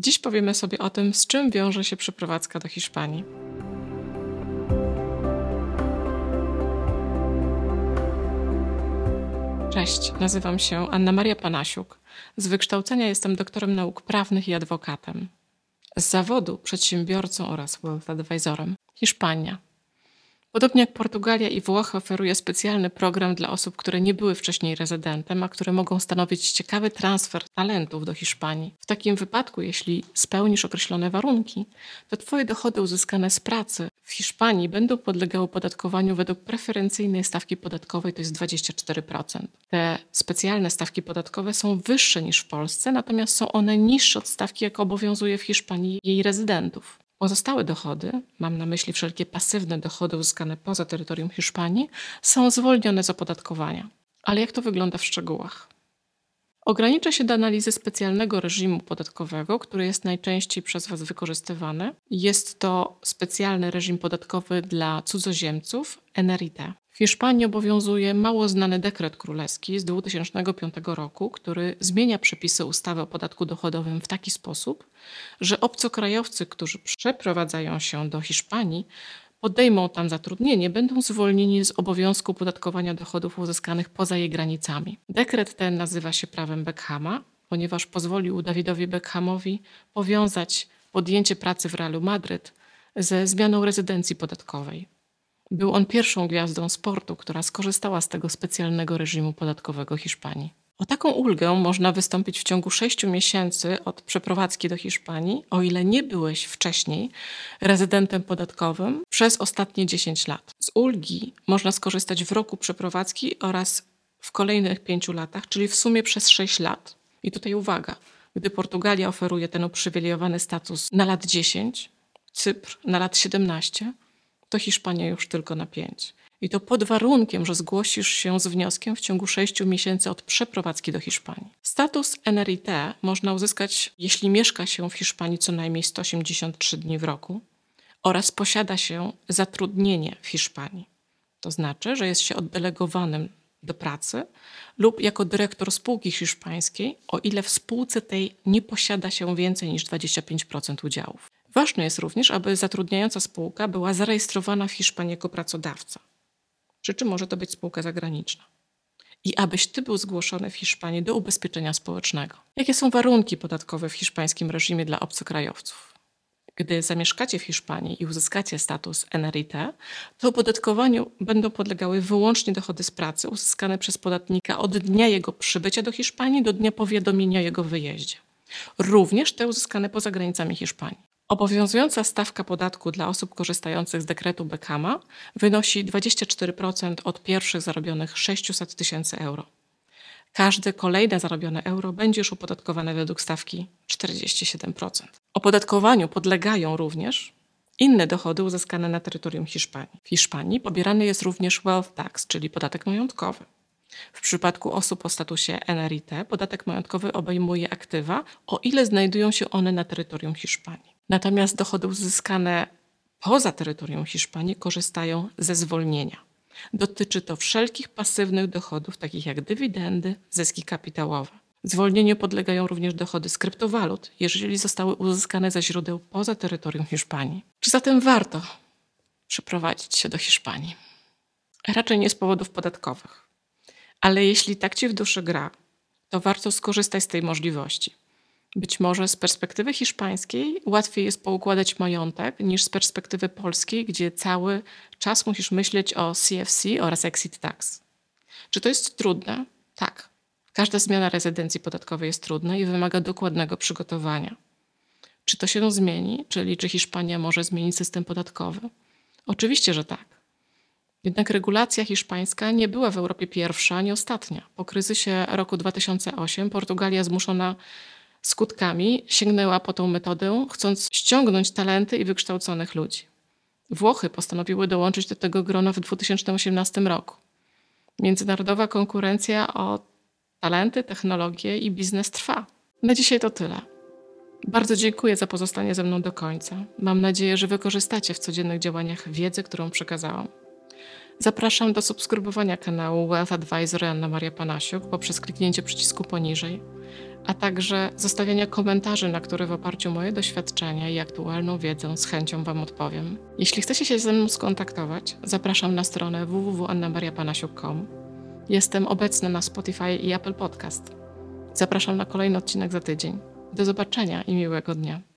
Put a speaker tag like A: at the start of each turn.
A: Dziś powiemy sobie o tym, z czym wiąże się przeprowadzka do Hiszpanii. Cześć, nazywam się Anna Maria Panasiuk. Z wykształcenia jestem doktorem nauk prawnych i adwokatem. Z zawodu przedsiębiorcą oraz wealth advisorem. Hiszpania. Podobnie jak Portugalia i Włochy oferuje specjalny program dla osób, które nie były wcześniej rezydentem, a które mogą stanowić ciekawy transfer talentów do Hiszpanii. W takim wypadku, jeśli spełnisz określone warunki, to Twoje dochody uzyskane z pracy w Hiszpanii będą podlegały opodatkowaniu według preferencyjnej stawki podatkowej, to jest 24%. Te specjalne stawki podatkowe są wyższe niż w Polsce, natomiast są one niższe od stawki, jaka obowiązuje w Hiszpanii jej rezydentów. Pozostałe dochody, mam na myśli wszelkie pasywne dochody uzyskane poza terytorium Hiszpanii, są zwolnione z opodatkowania. Ale jak to wygląda w szczegółach? Ograniczę się do analizy specjalnego reżimu podatkowego, który jest najczęściej przez Was wykorzystywany. Jest to specjalny reżim podatkowy dla cudzoziemców, NRIT. Hiszpanii obowiązuje mało znany dekret królewski z 2005 roku, który zmienia przepisy ustawy o podatku dochodowym w taki sposób, że obcokrajowcy, którzy przeprowadzają się do Hiszpanii, podejmą tam zatrudnienie, będą zwolnieni z obowiązku podatkowania dochodów uzyskanych poza jej granicami. Dekret ten nazywa się prawem Beckhama, ponieważ pozwolił Dawidowi Beckhamowi powiązać podjęcie pracy w Realu Madryt ze zmianą rezydencji podatkowej. Był on pierwszą gwiazdą sportu, która skorzystała z tego specjalnego reżimu podatkowego Hiszpanii. O taką ulgę można wystąpić w ciągu 6 miesięcy od przeprowadzki do Hiszpanii, o ile nie byłeś wcześniej rezydentem podatkowym przez ostatnie 10 lat. Z ulgi można skorzystać w roku przeprowadzki oraz w kolejnych 5 latach, czyli w sumie przez 6 lat. I tutaj uwaga, gdy Portugalia oferuje ten uprzywilejowany status na lat 10, Cypr na lat 17, to Hiszpania już tylko na 5. I to pod warunkiem, że zgłosisz się z wnioskiem w ciągu 6 miesięcy od przeprowadzki do Hiszpanii. Status NRIT można uzyskać, jeśli mieszka się w Hiszpanii co najmniej 183 dni w roku oraz posiada się zatrudnienie w Hiszpanii. To znaczy, że jest się oddelegowanym do pracy lub jako dyrektor spółki hiszpańskiej, o ile w spółce tej nie posiada się więcej niż 25% udziałów. Ważne jest również, aby zatrudniająca spółka była zarejestrowana w Hiszpanii jako pracodawca. Przy czym może to być spółka zagraniczna. I abyś ty był zgłoszony w Hiszpanii do ubezpieczenia społecznego. Jakie są warunki podatkowe w hiszpańskim reżimie dla obcokrajowców? Gdy zamieszkacie w Hiszpanii i uzyskacie status NRIT, to opodatkowaniu będą podlegały wyłącznie dochody z pracy uzyskane przez podatnika od dnia jego przybycia do Hiszpanii do dnia powiadomienia o jego wyjeździe. Również te uzyskane poza granicami Hiszpanii. Obowiązująca stawka podatku dla osób korzystających z dekretu Beckhama wynosi 24% od pierwszych zarobionych 600 tysięcy euro. Każde kolejne zarobione euro będzie już opodatkowane według stawki 47%. Opodatkowaniu podlegają również inne dochody uzyskane na terytorium Hiszpanii. W Hiszpanii pobierany jest również wealth tax, czyli podatek majątkowy. W przypadku osób o statusie NRIT podatek majątkowy obejmuje aktywa, o ile znajdują się one na terytorium Hiszpanii. Natomiast dochody uzyskane poza terytorium Hiszpanii korzystają ze zwolnienia. Dotyczy to wszelkich pasywnych dochodów, takich jak dywidendy, zyski kapitałowe. Zwolnieniu podlegają również dochody z kryptowalut, jeżeli zostały uzyskane ze źródeł poza terytorium Hiszpanii. Czy zatem warto przeprowadzić się do Hiszpanii? Raczej nie z powodów podatkowych. Ale jeśli tak ci w duszy gra, to warto skorzystać z tej możliwości. Być może z perspektywy hiszpańskiej łatwiej jest poukładać majątek niż z perspektywy polskiej, gdzie cały czas musisz myśleć o CFC oraz exit tax. Czy to jest trudne? Tak. Każda zmiana rezydencji podatkowej jest trudna i wymaga dokładnego przygotowania. Czy to się zmieni, czyli czy Hiszpania może zmienić system podatkowy? Oczywiście, że tak. Jednak regulacja hiszpańska nie była w Europie pierwsza ani ostatnia. Po kryzysie roku 2008 Portugalia zmuszona skutkami sięgnęła po tą metodę, chcąc ściągnąć talenty i wykształconych ludzi. Włochy postanowiły dołączyć do tego grona w 2018 roku. Międzynarodowa konkurencja o talenty, technologie i biznes trwa. Na dzisiaj to tyle. Bardzo dziękuję za pozostanie ze mną do końca. Mam nadzieję, że wykorzystacie w codziennych działaniach wiedzę, którą przekazałam. Zapraszam do subskrybowania kanału Wealth Advisor Anna Maria Panasiuk poprzez kliknięcie przycisku poniżej a także zostawiania komentarzy, na które w oparciu o moje doświadczenia i aktualną wiedzę z chęcią Wam odpowiem. Jeśli chcecie się ze mną skontaktować, zapraszam na stronę www.annamariapanasiuk.com. Jestem obecna na Spotify i Apple Podcast. Zapraszam na kolejny odcinek za tydzień. Do zobaczenia i miłego dnia.